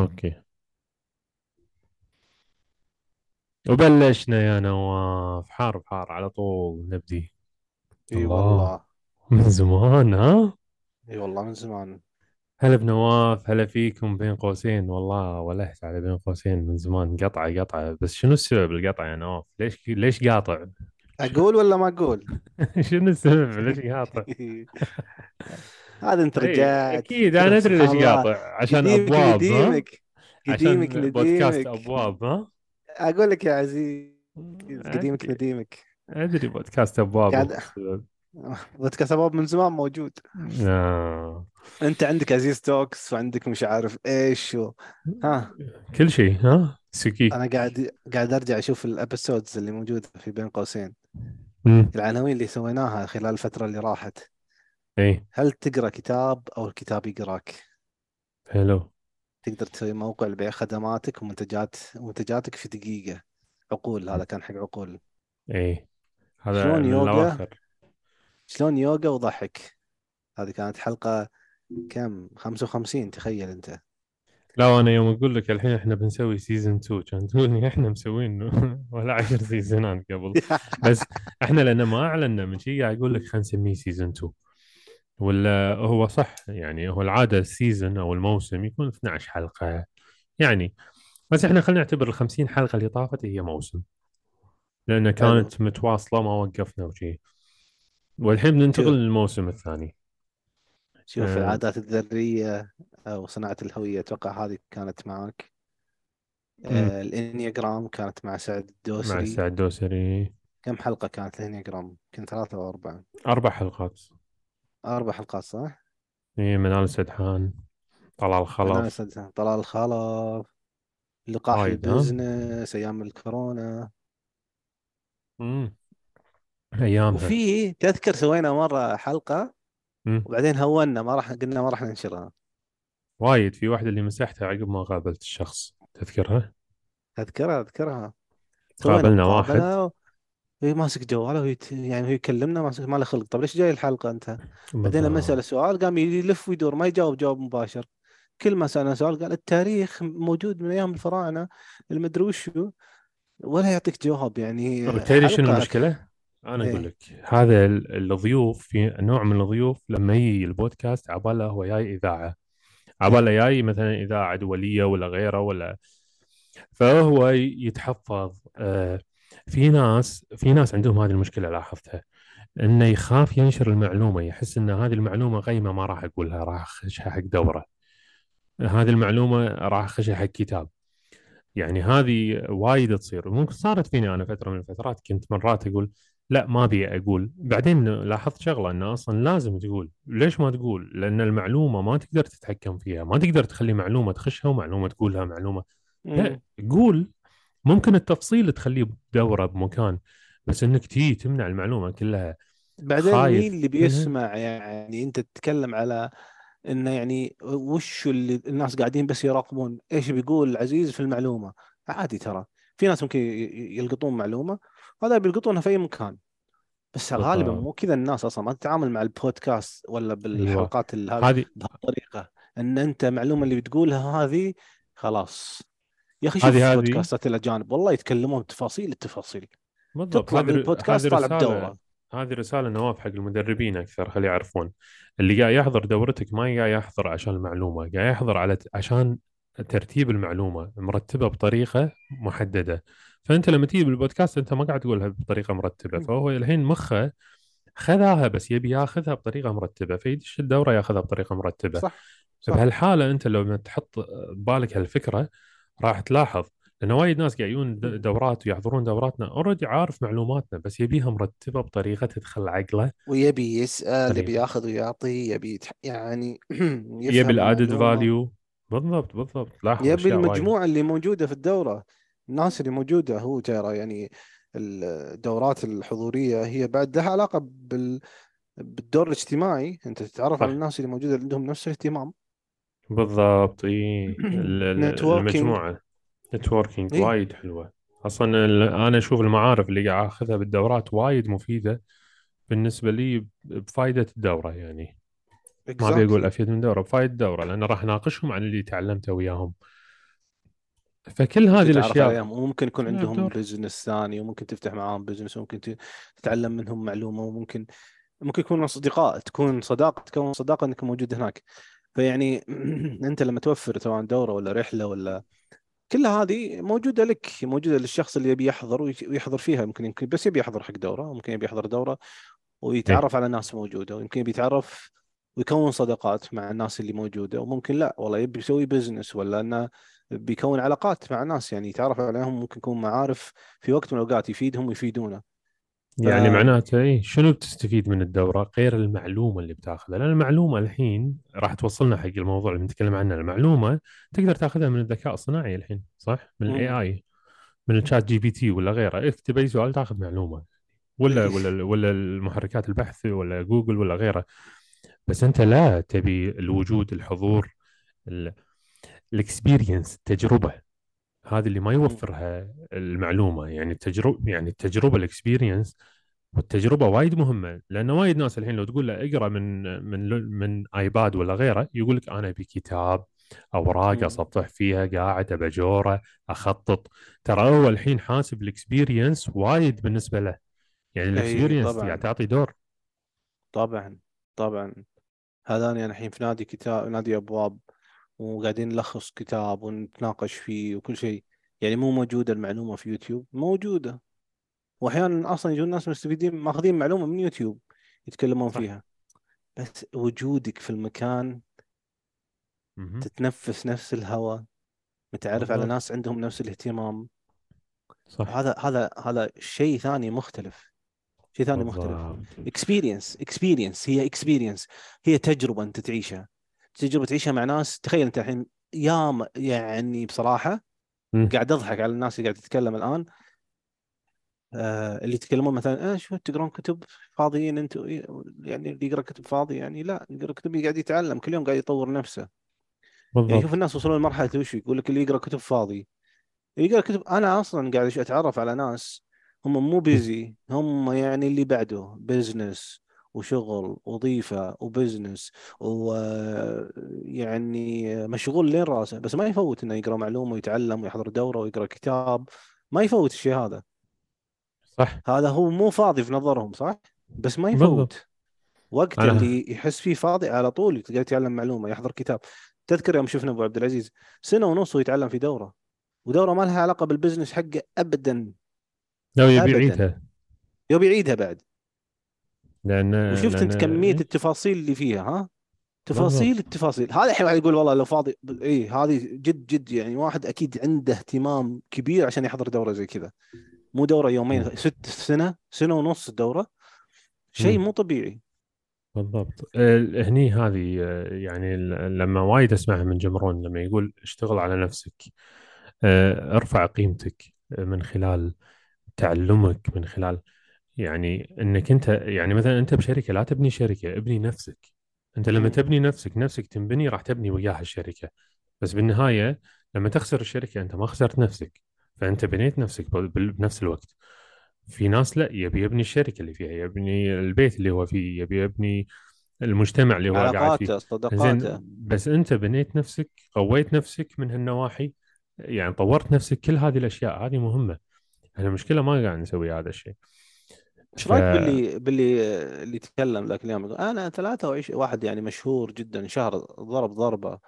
okay. وبلشنا يا نواف. حار بحار على طول نبدي. إي الله. والله. من زمان ها؟ إي والله من زمان. هلا بنواف هلا فيكم بين قوسين. والله ولهت على بين قوسين من زمان. قطعة قطعة. بس شنو السبب القطعة يا نواف؟ ليش ليش قاطع؟ أقول ولا ما أقول؟ شنو السبب؟ ليش قاطع؟ هذا انت اي رجعت أكيد أنا أدري ليش قاطع عشان قديمك أبواب قديمك عشان بودكاست أبواب ها؟ أقول لك يا عزيز قديمك نديمك. أدري بودكاست أبواب. قاعد بودكاست شباب من زمان موجود. آه. أنت عندك عزيز Talks وعندك مش عارف إيش و... ها؟ كل شيء ها؟ سكي. أنا قاعد قاعد أرجع أشوف ال episodes اللي موجودة في بين قوسين. العناوين اللي سويناها خلال الفترة اللي راحت. اي هل تقرأ كتاب أو الكتاب يقرأك؟ حلو. تقدر تسوي موقع لبيع خدماتك ومنتجات منتجاتك في دقيقة. عقول هذا كان حق عقول. اي هذا شلون من يوغا الاواخر شلون يوغا وضحك؟ هذه كانت حلقة كم؟ 55 تخيل أنت. لا أنا يوم أقول لك الحين إحنا بنسوي season 2 كان تقولني إحنا مسوين ولا عشر سيزونات قبل. بس إحنا لأن ما أعلنا من شيء قاعد أقول لك خلينا نسميه season 2 ولا هو صح؟ يعني هو العادة السيزون أو الموسم يكون 12 حلقة. يعني بس إحنا خلينا نعتبر ال 50 حلقة اللي طافت هي موسم. لأن حلو. كانت متواصلة ما وقفنا وشي. والحين بننتقل للموسم الثاني. شوف آه، العادات الذرية أو صناعة الهوية أتوقع هذه كانت معك. آه، الإنياجرام كانت مع سعد مع الدوسري السعد الدوسري. كم حلقة كانت الإنياجرام؟ يمكن ثلاثة أو أربعة. أربع حلقات. أربع حلقات صح؟ هي منال سدحان طلال منال خلف سد- طلال خلف. لقاح وايد ها؟ ال business أيام الكورونا. امم أيامها وفي تذكر سوينا مرة حلقة؟ امم وبعدين هونا ما راح قلنا ما راح ننشرها. وايد. في واحدة اللي مسحتها عقب ما قابلت الشخص. تذكرها؟ أذكرها. أذكرها سوينا قابلنا واحد مقابلة وهي ماسك جواله وهي يعني هو يكلمنا ماسك ما له خلق. طب ليش جاي الحلقة أنت؟ بعدين لما سأل السؤال قام يلف ويدور ما يجاوب جواب مباشر. كل ما سألنا سؤال قال التاريخ موجود من أيام الفراعنة المدري وشو؟ ولا يعطيك جواب يعني وتدري شنو حلقة. المشكلة؟ أنا أقول إيه لك هذا ال- الضيوف في نوع من الضيوف لما يجي البودكاست عباله هو جاي إذاعة. عباله جاي مثلا إذاعة دولية ولا غيره ولا فهو يتحفظ آه، في ناس في ناس عندهم هذه المشكلة لاحظتها. إنه يخاف ينشر المعلومة يحس إن هذه المعلومة قيمه ما راح أقولها راح أخشها حق دورة. هذه المعلومة راح أخشها حق كتاب. يعني هذه وايد تصير. ممكن صارت فيني أنا فترة من الفترات كنت مرات أقول لا ما أبي أقول. بعدين لاحظت شغلة انه أصلا لازم تقول. ليش ما تقول؟ لأن المعلومة ما تقدر تتحكم فيها ما تقدر تخلي معلومة تخشها ومعلومة تقولها معلومة لا. قول. ممكن التفصيل تخليه بدورة بمكان بس إنك تيجي تمنع المعلومة كلها. بعدين مين اللي منها بيسمع يعني أنت تتكلم على إنه يعني وش اللي الناس قاعدين بس يراقبون؟ إيش بيقول عزيز في المعلومة؟ عادي ترى. في ناس ممكن يلقطون معلومة هذا بيلقطونها في أي مكان. بس غالبا مو كذا الناس أصلا. ما تتعامل مع البودكاست ولا أيوه. بالحلقات ال- هذه هذه بهالطريقة. إن أنت المعلومه اللي بتقولها هذه خلاص. يا أخي شوف بودكاستات الاجانب والله يتكلمون بتفاصيل التفاصيل. بالضبط تطلع من هذه ر- هذه البودكاست طالع بدوره هذه رسالة نواف حق المدربين أكثر خلي يعرفون. اللي قاعد يحضر دورتك ما قاعد يحضر عشان المعلومة قاعد يحضر على عشان ترتيب المعلومة مرتبة بطريقة محددة. فأنت لما تيجي بالبودكاست أنت ما قاعد تقولها بطريقة مرتبة فهو الحين مخه خذاها بس يبي ياخذها بطريقة مرتبة فيدش الدورة ياخذها بطريقة مرتبة. صح صح. بهالحالة أنت لو تحط ببالك هالفكرة راح تلاحظ لأن وايد ناس قاعد يجون دورات ويحضرون دوراتنا already عارف معلوماتنا بس يبيها مرتبة بطريقة تدخل عقله. ويبي يسأل يبي ياخذ ويعطي يبي يتح... يعني يبي ال added value بالضبط بالضبط. لاحظ يبي أشياء وايد. اللي موجودة في الدورة. الناس اللي موجودة هو ترى يعني الدورات الحضورية هي بعد لها علاقة بال... بالدور الاجتماعي. أنت تتعرف على الناس اللي موجودة اللي عندهم نفس الاهتمام. بالضبط إي. المجموعة. networking إي. وايد حلوة. أصلا أنا أشوف المعارف اللي قاعد أخذها بالدورات وايد مفيدة بالنسبة لي بفايدة الدورة يعني. ما أبي أقول أفيد من دورة بفايدة الدورة لأن راح اناقشهم عن اللي تعلمته وياهم. فكل هذه الأشياء وممكن يكون عندهم business ثاني وممكن تفتح معاهم business وممكن تتعلم منهم معلومة وممكن ممكن يكونوا أصدقاء تكون صداقة تكون صداقة إنك موجود هناك. فيعني أنت لما توفر سواء دورة ولا رحلة ولا كل هذه موجودة لك موجودة للشخص اللي يبي يحضر ويحضر فيها يمكن يمكن بس يبي يحضر حق دورة ممكن يبي يحضر دورة إيه. ويتعرف على ناس موجودة ويمكن يبي يتعرف ويكون صداقات مع الناس اللي موجودة وممكن لا والله يبي يسوي business ولا إنه بيكون علاقات مع ناس يعني يتعرف عليهم ممكن يكون معارف في وقت من الأوقات يفيدهم ويفيدونه ف يعني معناته اي شنو بتستفيد من الدورة؟ غير المعلومة اللي بتاخذها. لأن المعلومة الحين راح توصلنا حق الموضوع اللي بنتكلم عنه. المعلومة تقدر تاخذها من الذكاء الصناعي الحين صح؟ من ال AI من ال ChatGPT ولا غيره. اكتب أي سؤال تاخذ معلومة. ولا إيه. ولا ولا المحركات البحث ولا جوجل ولا غيره. بس أنت لا تبي الوجود الحضور ال experience التجربة هذه اللي ما. يوفرها المعلومة يعني التجربة يعني التجربة ال experience والتجربة وايد مهمة لأن وايد ناس الحين لو تقول له اقرأ من من من iPad ولا غيره يقول لك أنا أبي كتاب أوراق مم. أصفح فيها قاعد أبجوره أخطط. ترى هو الحين حاسب ال experience وايد بالنسبة له. يعني ال experience يعني تعطي دور. طبعا طبعا. هذاني أنا الحين في نادي كتاب نادي أبواب وقاعدين نلخص كتاب ونتناقش فيه وكل شيء. يعني مو موجودة المعلومة في يوتيوب موجودة. وأحيانا أصلا يجون ناس مستفيدين ماخذين معلومة من يوتيوب يتكلمون صح. فيها. بس وجودك في المكان. تتنفس نفس الهواء متعرف على ناس عندهم نفس الاهتمام. صح. هذا هذا هذا شيء ثاني مختلف. شيء ثاني مختلف. experience experience هي experience هي تجربة أنت تعيشها. تجربة تعيشها مع ناس تخيل أنت الحين يا يعني بصراحة مم. قاعد أضحك على الناس اللي قاعد تتكلم الآن. آه اللي يتكلمون مثلا آه شو تقرون كتب فاضيين؟ أنتم يعني اللي يقرأ كتب فاضي؟ يعني لا يقرأ كتب قاعد يتعلم كل يوم قاعد يطور نفسه. يعني شوف بالضبط الناس وصلوا لمرحلة وش يقول لك اللي يقرأ كتب فاضي؟ اللي يقرأ كتب أنا أصلا قاعد أتعرف على ناس هم مو. busy هم يعني اللي بعده business وشغل وظيفه و business ويعني مشغول لين راسه بس ما يفوت إنه يقرأ معلومة ويتعلم ويحضر دورة ويقرأ كتاب ما يفوت الشيء هذا. صح. هذا هو مو فاضي في نظرهم صح؟ بس ما بالضبط. يفوت وقت أنا اللي يحس فيه فاضي على طول يقدر يتعلم معلومة يحضر كتاب. تذكر يوم شفنا أبو عبد العزيز سنة ونص ويتعلم في دورة. ودورة ما لها علاقة بالبزنس حقه ابدا. لو يبي يعيدها. يبي يعيدها بعد. لأن وشفت لأن انت كمية التفاصيل اللي فيها ها؟ تفاصيل بالضبط التفاصيل. هذا الحين واحد يقول والله لو فاضي اي هذه جد جد يعني واحد أكيد عنده اهتمام كبير عشان يحضر دورة زي كذا. مو دورة. يومين ست سنة سنة ونص الدوره شيء. مو طبيعي. بالضبط. ال- هني هذه يعني لما وايد أسمعها من جمرون لما يقول اشتغل على نفسك آه، ارفع قيمتك من خلال تعلمك من خلال يعني إنك أنت يعني مثلا أنت بشركة لا تبني شركة ابني نفسك. أنت لما. تبني نفسك نفسك تنبني راح تبني وياها الشركة. بس بالنهاية لما تخسر الشركة أنت ما خسرت نفسك فأنت بنيت نفسك بنفس الوقت. في ناس لا يبي يبني الشركة اللي فيها يبني البيت اللي هو فيه يبي يبني المجتمع اللي هو قاعد فيه. صداقاته بس أنت بنيت نفسك قويت نفسك من هالنواحي يعني طورت نفسك كل هذه الأشياء هذه مهمة. إحنا المشكلة ما قاعد نسوي هذا الشيء. إيش ف رايك باللي باللي اللي تكلم ذاك اليوم؟ أنا 23 واحد يعني مشهور جدا شهر ضرب ضربة.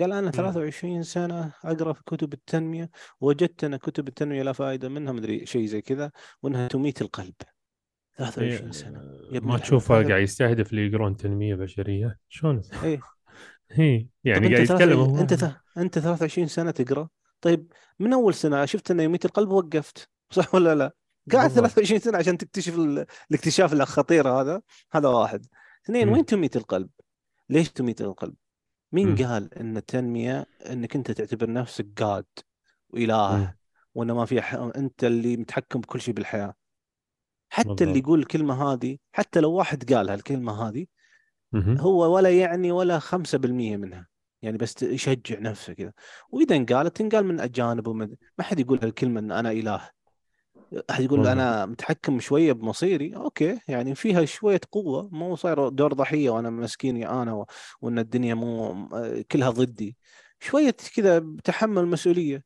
قال أنا مم. 23 سنة أقرأ في كتب التنمية وجدت أن كتب التنمية لا فائدة منها مدري شيء زي كذا وأنها تميت القلب. 23 سنة. يا ابن ما تشوفه قاعد يستهدف اللي يقرون تنمية بشرية؟ شلون؟ هي طب يعني أنت قاعد يتكلم 23 هو. أنت ث- أنت 23 سنة تقرأ. طيب من أول سنة؟ شفت أنه يميت القلب وقفت صح ولا لا؟ قاعد بالضبط 23 سنة عشان تكتشف ال... الاكتشاف الخطير هذا هذا واحد اثنين. وين تميت القلب؟ ليش تميت القلب؟ مين مم. قال إن التنمية إنك أنت تعتبر نفسك مم. وإله وان ما في ح... أنت اللي متحكم بكل شيء بالحياة حتى اللي بالضبط يقول الكلمة هذه حتى لو واحد قال هالكلمة هذه. هو ولا يعني ولا 5% منها يعني بس يشجع نفسه كذا وإذا انقالت تنقال من أجانب ومن ما حد يقول هالكلمة إن أنا إله احد يقول أنا متحكم شوية بمصيري. أوكي يعني فيها شوية قوة. مو صاير دور ضحية وأنا مسكين أنا و... وإن الدنيا مو كلها ضدي. شوية كذا تحمل مسؤولية.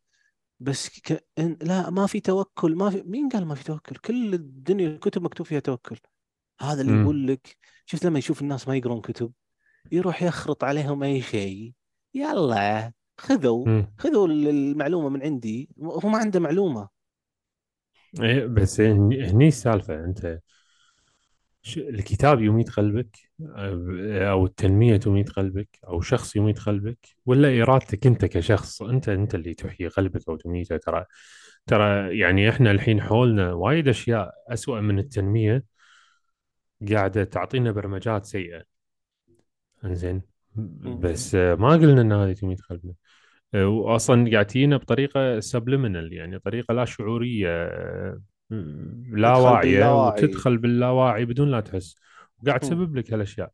بس ك... لا ما في توكل ما في مين قال ما في توكل؟ كل الدنيا الكتب مكتوب فيها توكل. هذا اللي. يقول لك شفت لما يشوف الناس ما يقرون كتب يروح يخرط عليهم أي شيء. يلا خذوا. خذوا المعلومة من عندي. هو ما عنده معلومة. إيه بس هني أنت ش- الكتاب يميت قلبك أو التنمية تميت قلبك أو شخص يميت قلبك ولا إرادتك أنت كشخص؟ أنت أنت اللي تحيي قلبك أو تميته ترى ترى يعني إحنا الحين حولنا وايد أشياء أسوأ من التنمية قاعدة تعطينا برمجات سيئة. إنزين. بس آه، ما قلنا إن هذه تميت قلبنا واصلا قاعد تجينا بطريقة سبلمنال يعني طريقة لا شعورية لا واعية وتدخل باللاواعي بدون لا تحس. وقاعد. تسبب لك هالأشياء.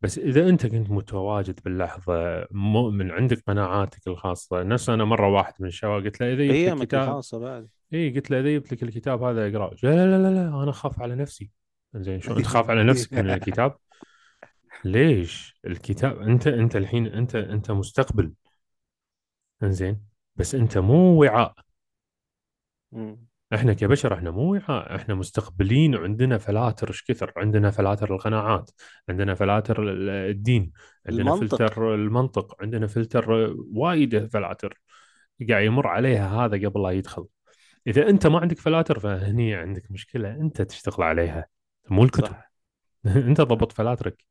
بس إذا أنت كنت متواجد باللحظة مؤمن عندك قناعاتك الخاصة. نفس أنا مرة واحد من الشباب قلت له إذا جبت لك كتاب الخاصة بعد. اي قلت له إذا جبت لك الكتاب هذا أقرأه. لا لا لا لا أنا أخاف على نفسي. زين شو أنت خاف على نفسك من الكتاب؟ ليش؟ الكتاب أنت أنت الحين أنت أنت مستقبل. انزين. بس انت مو وعاء. مم. إحنا كبشر إحنا مو وعاء. إحنا مستقبلين وعندنا فلاتر. إيش كثر؟ عندنا فلاتر القناعات عندنا فلاتر ال- الدين عندنا المنطق. فلتر المنطق عندنا فلتر وايد فلاتر قاعد يمر عليها هذا قبل لا يدخل. إذا أنت ما عندك فلاتر فهني عندك مشكلة. أنت تشتغل عليها. مو الكتب. أنت ضبط فلاترك.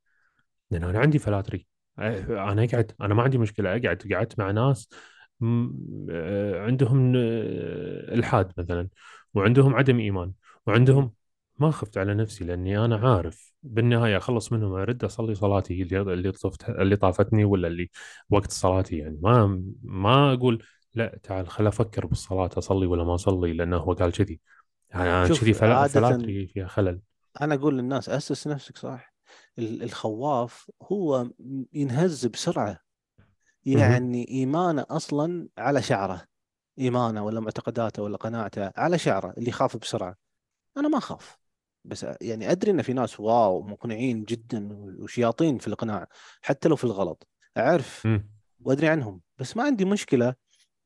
لأن أنا عندي فلاتري. أنا اقعد أنا ما عندي مشكلة. اقعد قعدت مع ناس عندهم آه، الحاد مثلا وعندهم عدم إيمان. وعندهم ما خفت على نفسي لأني أنا عارف بالنهاية أخلص منهم أرد أصلي صلاتي اللي اللي طفت اللي طافتني ولا اللي وقت صلاتي يعني ما ما أقول لا تعال خل أفكر بالصلاة أصلي ولا ما أصلي لأنه هو قال كذي يعني أنا كذي فلاتري فيها خلل أنا أقول للناس أسس نفسك صح ال- الخواف هو ينهز بسرعة مهم. يعني إيمانه أصلا على شعره إيمانه ولا معتقداته ولا قناعته على شعره اللي يخاف بسرعة. أنا ما أخاف بس يعني أدري إن في ناس واو مقنعين جدا وشياطين في الاقناع حتى لو في الغلط. أعرف. وأدري عنهم بس ما عندي مشكلة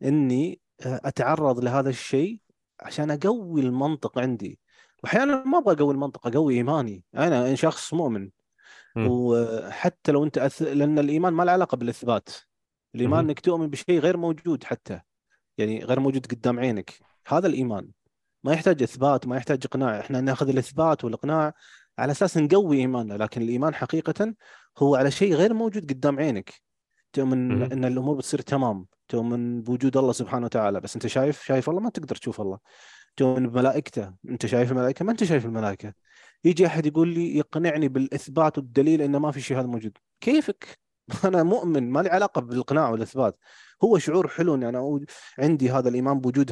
إني أتعرض لهذا الشيء عشان أقوي المنطق عندي. واحيانا ما أبغى أقوي المنطق أقوي إيماني. أنا شخص مؤمن. وحتى لو أنت أث... لأن الإيمان ما له علاقة بالإثبات. الإيمان. إنك تؤمن بشيء غير موجود حتى يعني غير موجود قدام عينك. هذا الإيمان. ما يحتاج إثبات ما يحتاج إقناع. إحنا نأخذ الإثبات والإقناع على أساس نقوي إيماننا لكن الإيمان حقيقة هو على شيء غير موجود قدام عينك. تؤمن. إن الأمور بتصير تمام. تؤمن بوجود الله سبحانه وتعالى. بس أنت شايف شايف الله؟ ما تقدر تشوف الله. تؤمن بملائكته. أنت شايف الملائكة؟ ما أنت شايف الملائكة. يجي أحد يقول لي يقنعني بالإثبات والدليل انه ما في شيء هذا موجود. كيفك؟ أنا مؤمن ما لي علاقة بالاقناع والإثبات هو شعور حلو إني أنا عندي هذا الإيمان بوجود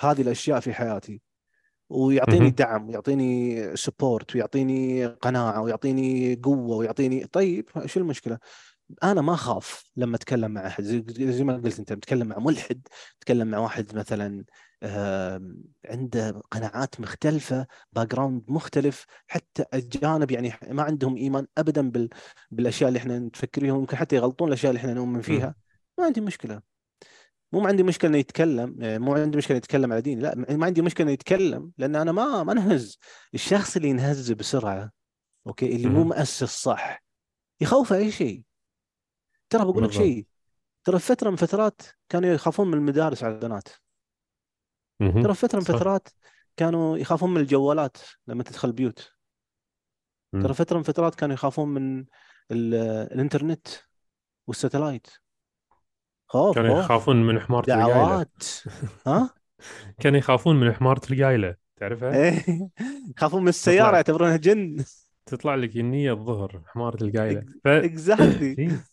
هذه الأشياء في حياتي ويعطيني. دعم ويعطيني سبورت ويعطيني قناعة ويعطيني قوة ويعطيني طيب شو المشكلة؟ أنا ما أخاف لما أتكلم مع أحد. زي, ما قلت أنت بتكلم مع ملحد تتكلم مع واحد مثلا عنده قناعات مختلفة background مختلف. حتى اجانب يعني ما عندهم إيمان ابدا بال... بالأشياء اللي إحنا نفكر فيها. ممكن حتى يغلطون الأشياء اللي إحنا نؤمن فيها. ما عندي مشكلة. مو عندي مشكلة انه يتكلم آه، مو عندي مشكلة يتكلم على ديني. لا ما عندي مشكلة انه يتكلم لأن أنا ما ما انهز الشخص اللي ينهز بسرعة أوكي اللي مو. مؤسس صح يخوفه أي شيء. ترى بقول لك شيء ترى فترة من فترات كانوا يخافون من المدارس على البنات. ترى فترة من فترات كانوا يخافون من الجوالات لما تدخل البيوت ترى. فترة من فترات كانوا يخافون من ال- الإنترنت والستلايت. خوف كانوا يخافون من حمارة دعوات. ها؟ كانوا يخافون من حمارة القايلة تعرفها؟ إيه. يخافون من السيارة تطلع يعتبرونها جن. تطلع لك ينية الظهر حمارة القايلة ف إكزاكتلي. إيه.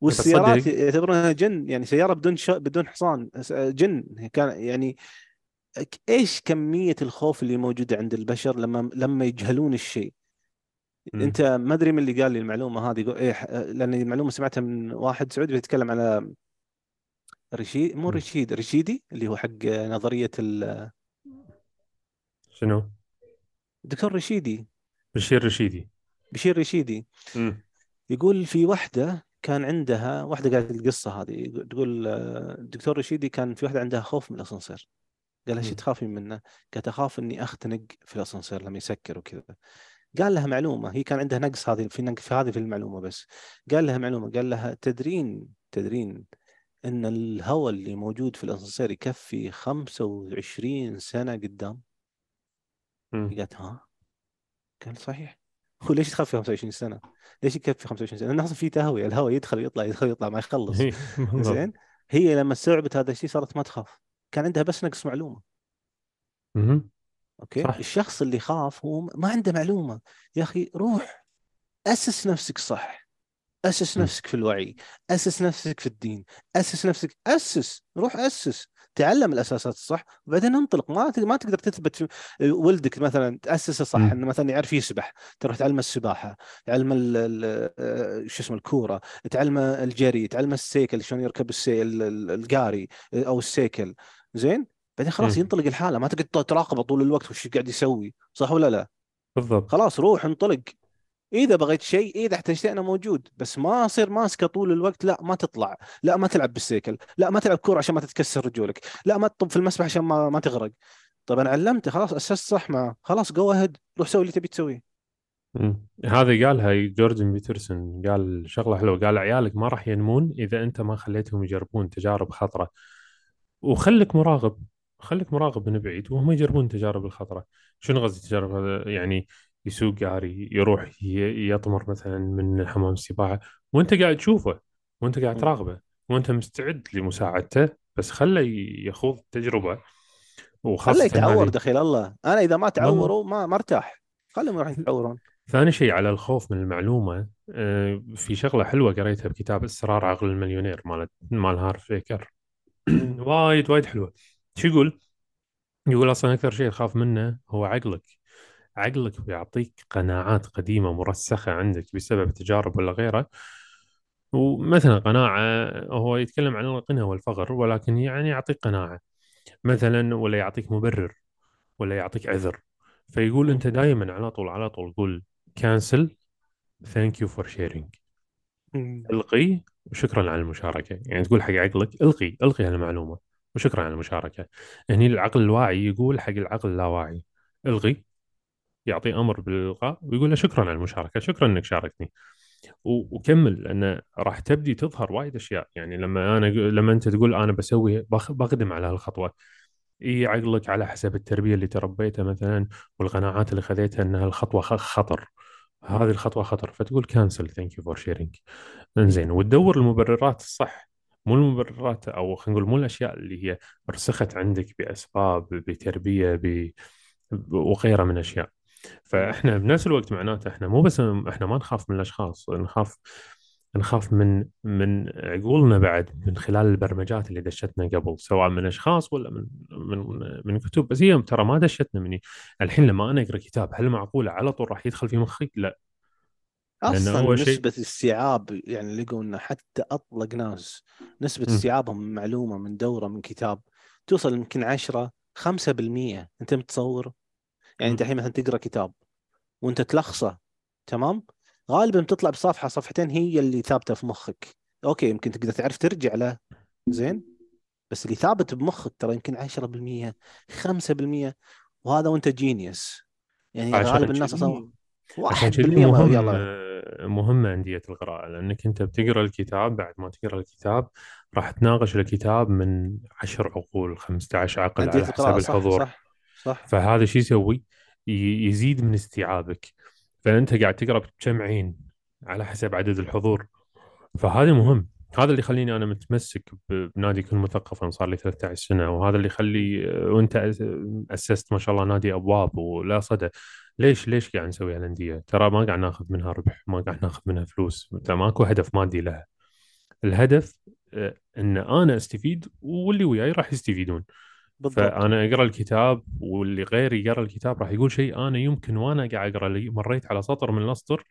والسيارات تصدق يعتبرونها جن يعني سيارة بدون ش... بدون حصان جن كان يعني إيش كمية الخوف اللي موجودة عند البشر لما لما يجهلون الشيء. أنت ما أدري من اللي قال لي المعلومة هذه يقول إيه لأن المعلومة سمعتها من واحد سعودي بيتكلم على رشيد مو. رشيد رشيدي اللي هو حق نظرية ال- شنو؟ الدكتور رشيدي بشير رشيدي بشير رشيدي مم. يقول في وحدة كان عندها واحدة قالت القصة هذه تقول الدكتور رشيدي كان في واحدة عندها خوف من الأسانسير قال لها شو. تخافين منه؟ قالت أخاف إني أختنق في الأسانسير لما يسكر وكذا قال لها معلومة هي كان عندها نقص هذه في نقص في هذه في المعلومة بس قال لها معلومة قال لها تدرين تدرين إن الهواء اللي موجود في الأسانسير يكفي 25 سنة قدام. قالت ها قال صحيح هو ليش تخفي 25 سنة؟ ليش يكفي 25 سنة؟ لأنه أصلا في تهوية الهواء يدخل يطلع يدخل يطلع ما يخلص إيه،. زين هي لما استوعبت هذا الشيء صارت ما تخاف كان عندها بس نقص معلومة. أوكي صح. الشخص اللي خاف هو ما عنده معلومة يا أخي روح أسس نفسك صح أسس. نفسك في الوعي أسس نفسك في الدين أسس نفسك أسس روح أسس تعلم الأساسات الصح وبعدين انطلق. ما ما تقدر تثبت ولدك مثلا تأسسه صح. إنه مثلا يعرف يسبح تروح تعلمه السباحة تعلمه آه، شو اسمه الكورة تعلمه الجري تعلمه السيكل شلون يركب السي ال- ال- القاري أو السيكل. زين؟ بعدين خلاص. ينطلق الحالة. ما تقعد تراقبه طول الوقت وش قاعد يسوي صح ولا لا؟ بالضبط. خلاص روح انطلق. إذا بغيت شيء إذا احتجت أنا موجود. بس ما أصير ماسكة طول الوقت لا ما تطلع. لا ما تلعب بالسيكل. لا ما تلعب كورة عشان ما تتكسر رجولك. لا ما تطب في المسبح عشان ما ما تغرق. طيب أنا علمته. خلاص أسست صح معه خلاص جو اهيد روح سوي اللي تبي تسويه. هذا قالها جوردن بيترسون. قال شغلة حلوة. قال عيالك ما راح ينمون إذا أنت ما خليتهم يجربون تجارب خطرة. وخليك مراقب خليك مراقب من بعيد وهم يجربون التجارب الخطرة. شنو قصدي التجارب هذا يعني يسوق قاري يروح ي- يطمر مثلا من حمام السباحة وأنت قاعد تشوفه وأنت قاعد. تراقبه وأنت مستعد لمساعدته بس خله يخوض تجربة خله وخاصة يتعور هذه دخيل الله أنا إذا ما. تعوروا ما ما أرتاح خليهم يروحون يتعورون ثاني شيء على الخوف من المعلومة آه، في شغلة حلوة قريتها بكتاب أسرار عقل المليونير مال مال هارف فيكر. وايد وايد حلوة شو يقول؟ يقول أصلا أكثر شيء تخاف منه هو عقلك عقلك بيعطيك قناعات قديمة مرسخة عندك بسبب تجارب ولا غيره. ومثلا قناعة هو يتكلم عن الغنى والفقر ولكن يعني يعطيك قناعة. مثلا ولا يعطيك مبرر ولا يعطيك عذر. فيقول. أنت دائما على طول على طول قول cancel thank you for sharing. إلغي وشكرا على المشاركة. يعني تقول حق عقلك إلغي إلغي هالمعلومة وشكرا على المشاركة. هني العقل الواعي يقول حق العقل اللاواعي. الغي يعطي أمر بالإلغاء ويقول له شكرا على المشاركة شكرا إنك شاركتني. وكمل لأن راح تبدي تظهر وايد أشياء. يعني لما أنا لما أنت تقول أنا بسوي بخ- بقدم على هالخطوه اي عقلك على حسب التربية اللي تربيتها مثلا والقناعات اللي خذيتها إن هالخطوة خطر. هذه الخطوة خطر. فتقول cancel thank you for sharing إنزين وتدور المبررات الصح. مو المبررات أو خلينا نقول مو الأشياء اللي هي رسخت عندك بأسباب بتربية ب... وغيرها من أشياء. فاحنا بنفس الوقت معناته إحنا مو بس إحنا ما نخاف من الأشخاص نخاف نخاف من من عقولنا بعد من خلال البرمجات اللي دشتنا قبل سواء من أشخاص ولا من من من كتب بس هي ترى ما دشتنا مني الحين لما أنا أقرأ كتاب هل معقولة على طول راح يدخل في مخي؟ لا أصلا شيء نسبة استيعاب يعني لقوا إنه حتى أطلق ناس نسبة مم. استيعابهم من معلومة من دورة من كتاب توصل يمكن 10 5% أنت متصور؟ يعني أنت. الحين مثلا تقرأ كتاب وأنت تلخصه تمام؟ غالبا بتطلع بصفحة صفحتين هي اللي ثابتة في مخك. أوكي يمكن تقدر تعرف ترجع له. زين؟ بس اللي ثابت بمخك ترى يمكن 10% 5% وهذا وأنت جينيوس يعني غالب الناس أصلا كذي عشان 1% كذي ما مهم يلا مهمة أندية القراءة لأنك أنت بتقرأ الكتاب بعد ما تقرأ الكتاب راح تناقش الكتاب من 10 عقول 15 عقل على حسب القراءة صح الحضور. صح. صح. فهذا شو يسوي؟ يزيد من استيعابك. فأنت قاعد تقرأ بكم عين على حسب عدد الحضور. فهذا مهم. هذا اللي يخليني أنا متمسك بنادي كل مثقفا صار لي 13 سنة وهذا اللي يخلي وأنت أس- أسست ما شاء الله نادي أبواب ولا صدى. ليش ليش قاعد نسوي هالأندية؟ ترى ما قاعد ناخذ منها ربح ما قاعد ناخذ منها فلوس. ماكو هدف مادي لها. الهدف آه، إن أنا أستفيد واللي وياي راح يستفيدون. بالضبط. فأنا أقرأ الكتاب واللي غيري يقرأ الكتاب راح يقول شيء أنا يمكن وأنا قاعد أقرأ لي مريت على سطر من الأسطر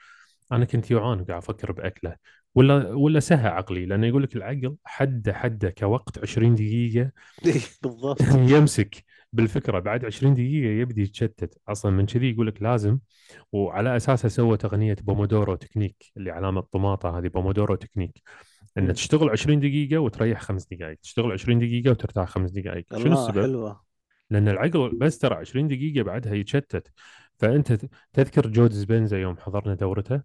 أنا كنت جوعان وقاعد أفكر بأكله. ولا ولا سهى عقلي لأنه يقول لك العقل حده حده كوقت 20 دقيقة بالضبط. يمسك. بالفكرة بعد 20 دقيقة يبدي يتشتت. أصلا من كذي يقول لك لازم وعلى اساسها سوى تقنية Pomodoro technique اللي علامة طماطه هذه Pomodoro technique ان. تشتغل 20 دقيقة وتريح خمس دقائق. تشتغل 20 دقيقة وترتاح خمس دقائق. شنو السبب؟ حلوة. لأن العقل بس ترى 20 دقيقة بعدها يتشتت. فأنت تذكر جو ديسبنزا يوم حضرنا دورته؟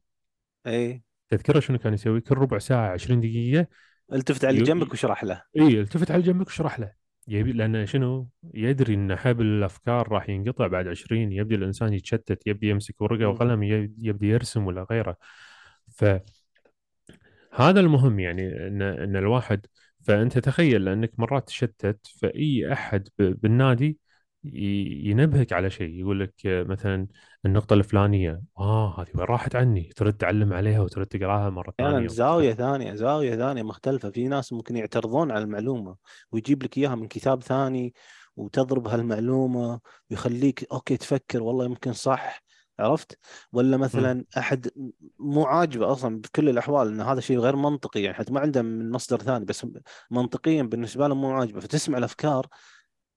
اي تذكره شنو كان يسوي؟ كل ربع ساعة 20 دقيقة التفت على. جنبك. واشرح له. اي التفت على جنبك واشرح له. يبي لأن شنو يدري إن حبل الأفكار راح ينقطع بعد 20 يبدي الإنسان يتشتت يبدي يمسك ورقة مم. وقلم يبدي يرسم ولا غيره فهذا المهم يعني إن إن الواحد فأنت تخيل لأنك مرات تشتت فأي أحد بالنادي ينبهك على شيء يقول لك مثلا النقطة الفلانية آه هذه وين راحت عني؟ ترد تعلم عليها وترد تقراها مرة ثانية وترد زاويه ثانية زاوية ثانية مختلفة. في ناس ممكن يعترضون على المعلومة ويجيب لك إياها من كتاب ثاني وتضرب هالمعلومة ويخليك أوكي تفكر والله يمكن صح. عرفت؟ ولا. مثلا أحد مو عاجبه أصلا بكل الأحوال إن هذا شيء غير منطقي يعني حتى ما عنده من مصدر ثاني بس منطقيا بالنسبة له مو عاجبه. فتسمع الأفكار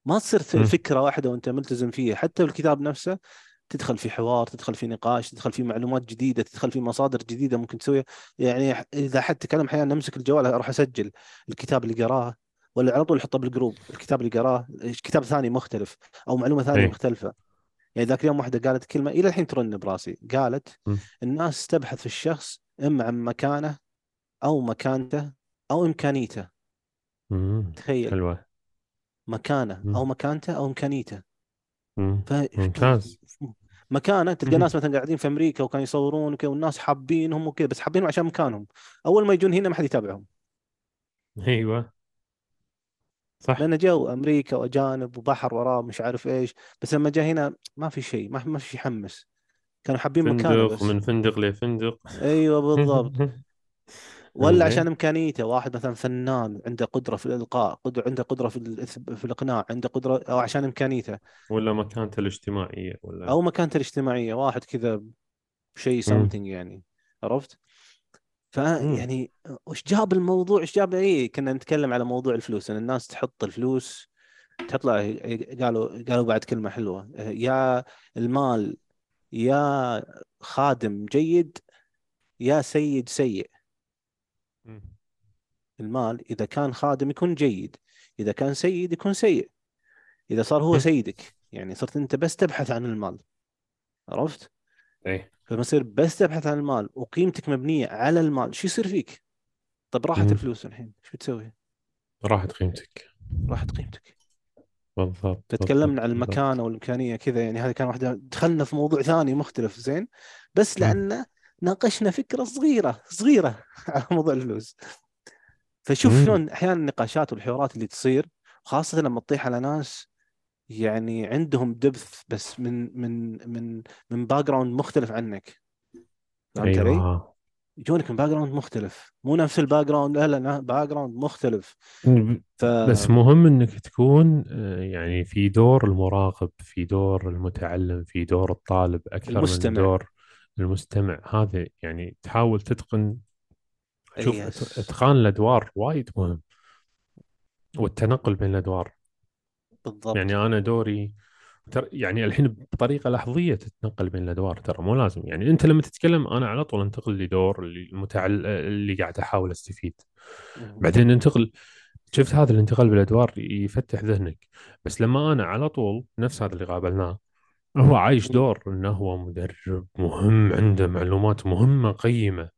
ما تصير. فكرة واحدة وأنت ملتزم فيها. حتى بالكتاب نفسه تدخل في حوار تدخل في نقاش تدخل في معلومات جديدة تدخل في مصادر جديدة ممكن تسويها. يعني إذا حد تكلم أحيانا نمسك الجوال أروح أسجل الكتاب اللي قراه ولا على طول أحطه بالجروب الكتاب اللي قراه كتاب ثاني مختلف أو معلومة ثانية اي مختلفة. يعني ذاك اليوم واحدة قالت كلمة إلى الحين ترن براسي. قالت. الناس تبحث في الشخص إما عن مكانه أو مكانته أو إمكانيته. تخيل. حلوة. مكانه أو. مكانته أو إمكانيته. ف ممتاز. مكانه تلقى ناس مثلا قاعدين في أمريكا وكانوا يصورون وكذا والناس حابينهم وكذا بس حابينهم عشان مكانهم. أول ما يجون هنا ما حد يتابعهم. أيوه. صح. لأن جو أمريكا وأجانب وبحر وراه مش عارف إيش بس لما جاء هنا ما في شيء ما ما في شيء يحمس كانوا حابين مكانه فندق بس. من فندق لفندق. أيوه بالضبط. ولا عشان انزين إمكانيته واحد مثلا فنان عنده قدرة في الإلقاء قدره عنده قدرة في في الإقناع عنده قدرة أو عشان إمكانيته. ولا مكانته الاجتماعية ولا؟ أو مكانته الاجتماعية واحد كذا شيء something يعني عرفت؟ مم. فيعني وش جاب الموضوع؟ إيش جاب؟ اي كنا نتكلم على موضوع الفلوس إن الناس تحط الفلوس تحط قالوا قالوا بعد كلمة حلوة يا المال يا خادم جيد يا سيد سيء. المال إذا كان خادم يكون جيد إذا كان سيد يكون سيء. إذا صار هو. سيدك يعني صرت أنت بس تبحث عن المال. عرفت؟ إيه. فلما تصير بس تبحث عن المال وقيمتك مبنية على المال. شو يصير فيك؟ طب راحت مم. الفلوس الحين شو بتسوي راحت قيمتك. راحت قيمتك. بالضبط بالضبط عن بالضبط. المكانة والإمكانية كذا يعني هذه كان واحدة دخلنا في موضوع ثاني مختلف زين؟ بس. لأن ناقشنا فكرة صغيرة صغيرة على موضوع الفلوس. فشوف. شلون أحيانا النقاشات والحوارات اللي تصير خاصة لما تطيح على ناس يعني عندهم depth بس من من من من background مختلف عنك. فهمت علي؟ أيوه. يجونك من background مختلف. مو نفس ال background لا لا background مختلف. ف بس مهم إنك تكون آه، يعني في دور المراقب في دور المتعلم في دور الطالب أكثر من المستمع. دور المستمع. هذا يعني تحاول تتقن شوف يس. إتقان الأدوار وايد مهم. والتنقل بين الأدوار. بالضبط. يعني أنا دوري يعني الحين بطريقة لحظية تتنقل بين الأدوار ترى مو لازم. يعني أنت لما تتكلم أنا على طول أنتقل لدور اللي المتعل اللي قاعد أحاول أستفيد. بعدين أنتقل شفت هذا الانتقال بالأدوار يفتح ذهنك. بس لما أنا على طول نفس هذا اللي قابلناه هو عايش. دور إنه هو مدرب مهم عنده معلومات مهمة قيمة.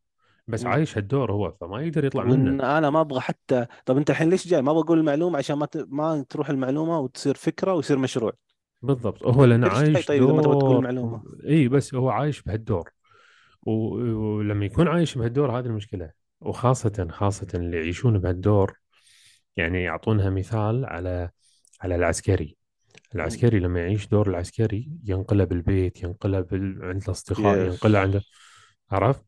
بس. عايش هالدور هو فما يقدر يطلع منه. أنا ما أبغى حتى طب أنت الحين ليش جاي؟ ما بقول المعلومة عشان ما ت... ما تروح المعلومة وتصير فكرة ويصير مشروع. بالضبط. هو جاي عايش طيب إذا ما تبغى تقول دور المعلومة؟ إي بس هو عايش بهالدور. و- ولما يكون عايش بهالدور هذه المشكلة. وخاصة خاصة اللي يعيشون بهالدور يعني يعطونها مثال على على العسكري. العسكري لما يعيش دور العسكري ينقلب البيت ينقلب ال- عند الأصدقاء يس. ينقلب عنده عرفت؟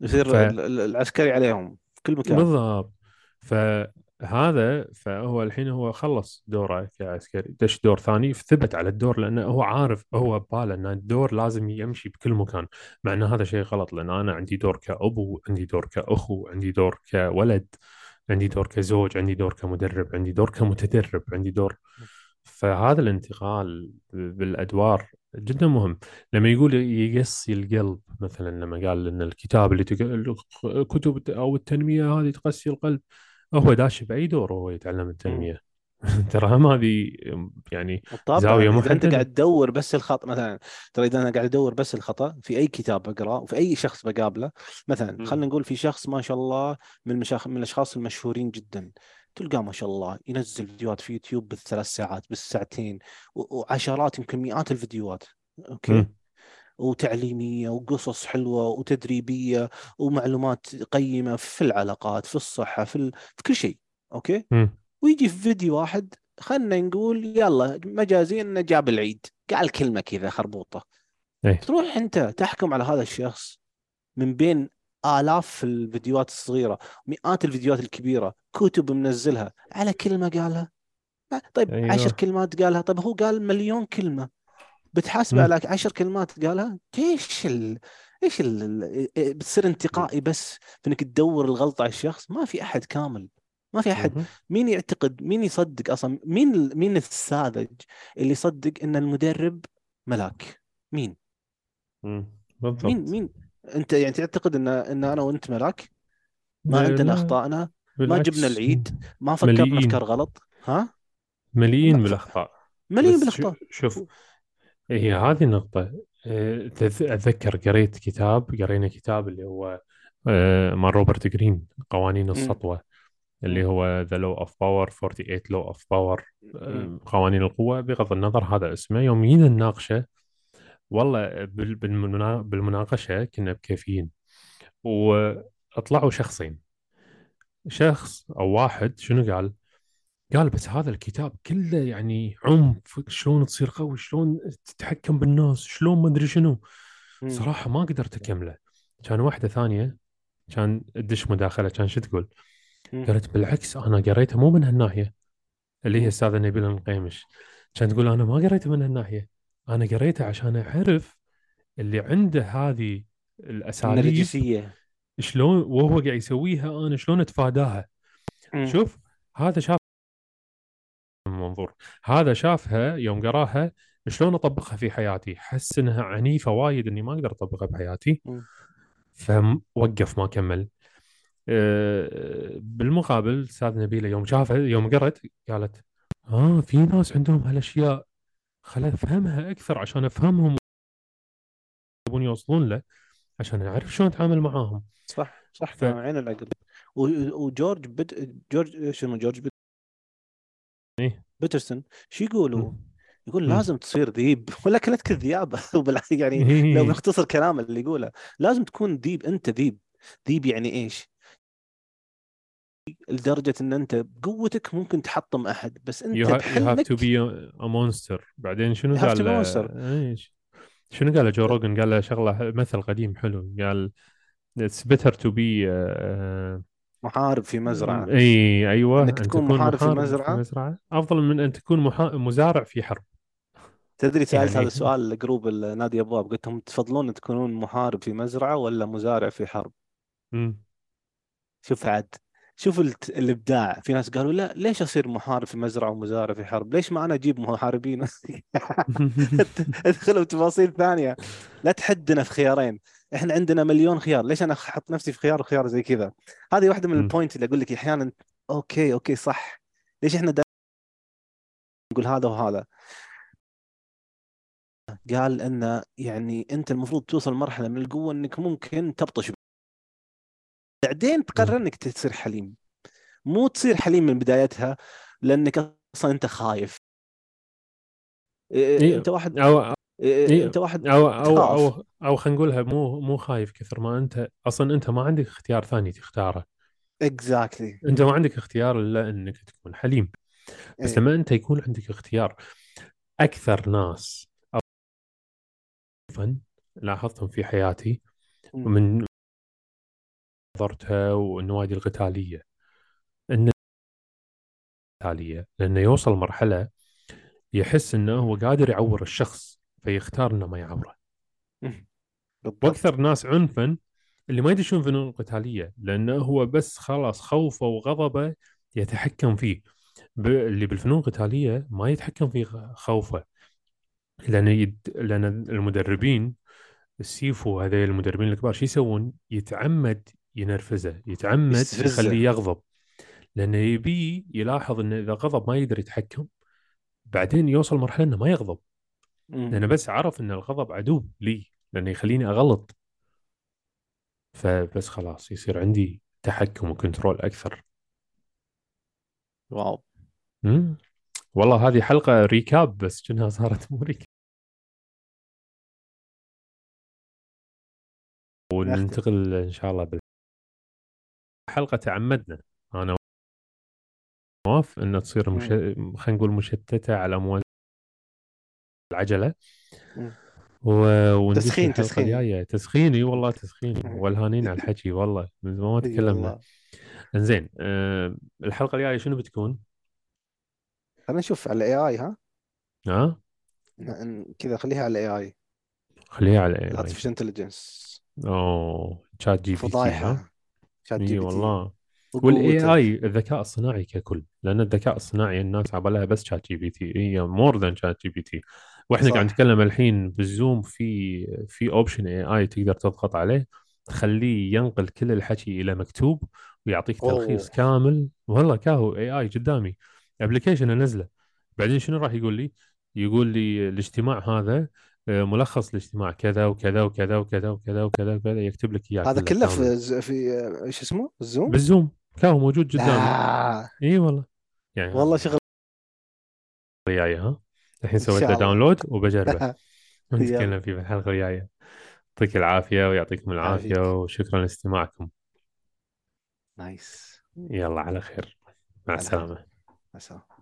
يصير ال- العسكري عليهم في كل مكان. فبالضبط فهذا فهو الحين هو خلص دوره كعسكري دش دور ثاني ثبت على الدور لأنه هو عارف هو بباله أن الدور لازم يمشي بكل مكان مع أن هذا شيء غلط لأن أنا عندي دور كأبو عندي دور كأخو عندي دور كولد عندي دور كزوج عندي دور كمدرب عندي دور كمتدرب عندي دور. فهذا الانتقال بالأدوار جدا مهم لما يقول يقسي القلب مثلا لما قال إن الكتاب اللي تق... الكتب أو التنمية هذه تقسي القلب هو داش بأي دور وهو يتعلم. التنمية ترى هم هذه يعني طبعا زاوية أنت محددة قاعد تدور بس الخطا مثلا ترى إذا أنا قاعد أدور بس الخطأ في أي كتاب بقراه وفي أي شخص بقابله مثلا. خلينا نقول في شخص ما شاء الله من المشاخ... من الأشخاص المشهورين جدا تلقاه ما شاء الله ينزل فيديوهات في يوتيوب بالثلاث ساعات بالساعتين. وعشرات يمكن مئات الفيديوهات okay مم. وتعليمية وقصص حلوة وتدريبية ومعلومات قيمة في العلاقات في الصحة في ال... في كل شيء okay مم. ويجي في فيديو واحد خلنا نقول يلا مجازيا إنه جاب العيد قال كلمة كذا خربوطة إيه تروح أنت تحكم على هذا الشخص من بين آلاف الفيديوهات الصغيرة مئات الفيديوهات الكبيرة كتب منزلها على كلمة قالها. طيب أيوه. عشر كلمات قالها. طيب هو قال مليون كلمة. بتحاسبه. على عشر كلمات قالها. إيش ال... إيش ال... بتصير انتقائي بس في إنك تدور الغلطة على الشخص؟ ما في أحد كامل. ما في أحد. مين يعتقد مين يصدق أصلا؟ مين مين الساذج اللي يصدق إن المدرب ملاك؟ مين؟ مم. مين بالضبط. مين؟ أنت يعني تعتقد ان إن أنا وأنت ملاك؟ ما عندنا أخطائنا؟ ما جبنا العيد؟ ما فكرنا مليئين. افكار غلط؟ ها؟ مليئين. بالأخطاء. شو- بالأخطاء. شوف هي هذه النقطة. تذ- أتذكر قريت كتاب قرينا كتاب اللي هو آه، مال روبرت جرين قوانين. السطوة اللي. هو The Law of Power 48 Law of Power. مم. آه، قوانين القوة. بغض النظر هذا اسمه يوم جينا نناقشه والله بال- بالمنا- بالمناقشة كنا بكيفيين وطلعوا شخصين شخص أو واحد شنو قال؟ قال بس هذا الكتاب كله يعني عنف شلون تصير قوي شلون تتحكم بالناس شلون ما أدري شنو مم. صراحة ما قدرت أكمله كان واحدة ثانية كان تدش مداخلة كان شو تقول. قالت بالعكس أنا قريته مو من هالناحية اللي هي مم. أستاذة نبيل المقيمش كانت تقول أنا ما قريته من هالناحية أنا قريته عشان أعرف اللي عنده هذه الأساليب النرجسية شلون وهو قاعد يسويها أنا شلون أتفاداها. مم. شوف هذا شاف منظور. هذا شافها يوم قراها شلون أطبقها في حياتي. حس إنها عنيفة وايد إني ما أقدر أطبقها بحياتي. فوقف ما كمل. أه، بالمقابل أستاذ نبيلة يوم شافها يوم قرت قالت آه في ناس عندهم هالأشياء. خل أفهمها أكثر عشان أفهمهم يبون يوصلون له عشان أعرف شلون أتعامل معاهم صح صح ف عين العقل وجورج بت... جورج شنو جورج بت... إيه بيترسون شو يقولوا؟ يقول. لازم تصير ذيب ولا كلت كذيابه وبالع- يعني لو إيه. بنختصر كلامه اللي يقوله لازم تكون ذيب أنت ذيب ذيب يعني إيش؟ لدرجة إن أنت بقوتك ممكن تحطم أحد بس you, انت ha- you have to بحلمك be a, monster. بعدين شنو you have to قال be شنو قال جو روجن قال له شغلة مثل قديم حلو. قال it's better to be uh, محارب في مزرعة. إي أيوه. إنك أن تكون تكون محارب في محارب في مزرعة؟ أفضل من أن تكون محا... مزارع في حرب. تدري سألت هذا يعني السؤال لجروب نادي أبواب. قلت لهم تفضلون تكونون محارب في مزرعة ولا مزارع في حرب؟ مم. شوف عاد. شوف الإبداع. في ناس قالوا لا ليش أصير محارب في مزرعة ومزارع في حرب؟ ليش ما أنا أجيب محاربين؟ ادخلوا بتفاصيل ثانية. لا تحدنا في خيارين. إحنا عندنا مليون خيار. ليش أنا أحط نفسي في خيار وخيار زي كذا؟ هذه واحدة من. ال point اللي أقول لك أحيانا okay okay صح. ليش إحنا نقول هذا وهذا؟ قال إن يعني أنت المفروض توصل مرحله من القوة إنك ممكن تبطش بعدين تقرر. إنك تصير حليم مو تصير حليم من بدايتها لأنك أصلا أنت خايف إيه، إيه. أنت واحد أو إيه، إيه. أنت واحد أو أو تخاف أو أو خلينا نقولها مو مو خايف كثر ما انت أصلا أنت ما عندك اختيار ثاني تختاره اكزاكتلي أنت ما عندك اختيار إلا إنك تكون حليم بس إيه لما أنت يكون عندك اختيار أكثر ناس لاحظتهم في حياتي مم. نظرتها والنوادي القتالية. إن القتالية لأنه يوصل مرحلة يحس إنه هو قادر يعور الشخص فيختار إنه ما يعوره. وأكثر ناس عنفا اللي ما يدشون فنون القتالية لأنه هو بس خلاص خوفه وغضبه يتحكم فيه. ب- اللي بالفنون القتالية ما يتحكم في خوفه. لأن يد... لأن المدربين السيفو هذول المدربين الكبار شو يسوون؟ يتعمد ينرفزه يتعمد يخليه يغضب. لأنه يبي يلاحظ انه إذا غضب ما يقدر يتحكم بعدين يوصل مرحلة إنه ما يغضب. لأنه بس عرف إن الغضب عدو لي لأنه يخليني أغلط. فبس خلاص يصير عندي تحكم وكنترول أكثر. wow. مم. والله هذه حلقة recap بس كأنها صارت مو recap وننتقل إن شاء الله بالحلقة تعمدنا. أنا نواف ان تصير مش... خلينا نقول مشتتة على امواج العجلة. و... تسخين- الحلقة تسخين. الجاية. تسخيني والله تسخيني مم. والهانين على الحكي والله. من زمان ما إي تكلمنا. إنزين أه... الحلقة الجاية شنو بتكون؟ خلينا نشوف على الاي آي ها؟ ها؟ كذا خليها على ال AI. خليها على إي ال artificial intelligence أوه ChatGPT ها؟ فضايحة. شات جي اي بي تي والله. والاي آي الذكاء الصناعي ككل لأن الذكاء الصناعي الناس عبالها بس شات جي بي تي هي مور ذان شات جي بي تي وإحنا. قاعد نتكلم الحين بالزوم في في option AI تقدر تضغط عليه تخليه ينقل كل الحكي إلى مكتوب ويعطيك أوه. تلخيص كامل والله كاهو AI قدامي application انزله بعدين شنو راح يقول لي؟ يقول لي الاجتماع هذا ملخص الاجتماع كذا وكذا وكذا وكذا وكذا وكذا وكذا يكتب لك إياه هذا كله. في ز- في آه، إيش اسمه؟ الزوم بالزوم. كاهو موجود قدامي لا إي والله. يعني والله شغل الجايه ها؟ الحين سويت له. download وبجربه. نتكلم فيه في الحلقة الجاية. يعطيك العافية ويعطيكم العافية. وشكرا لاستماعكم. نايس يلا على خير. مع. السلامة. مع السلامة.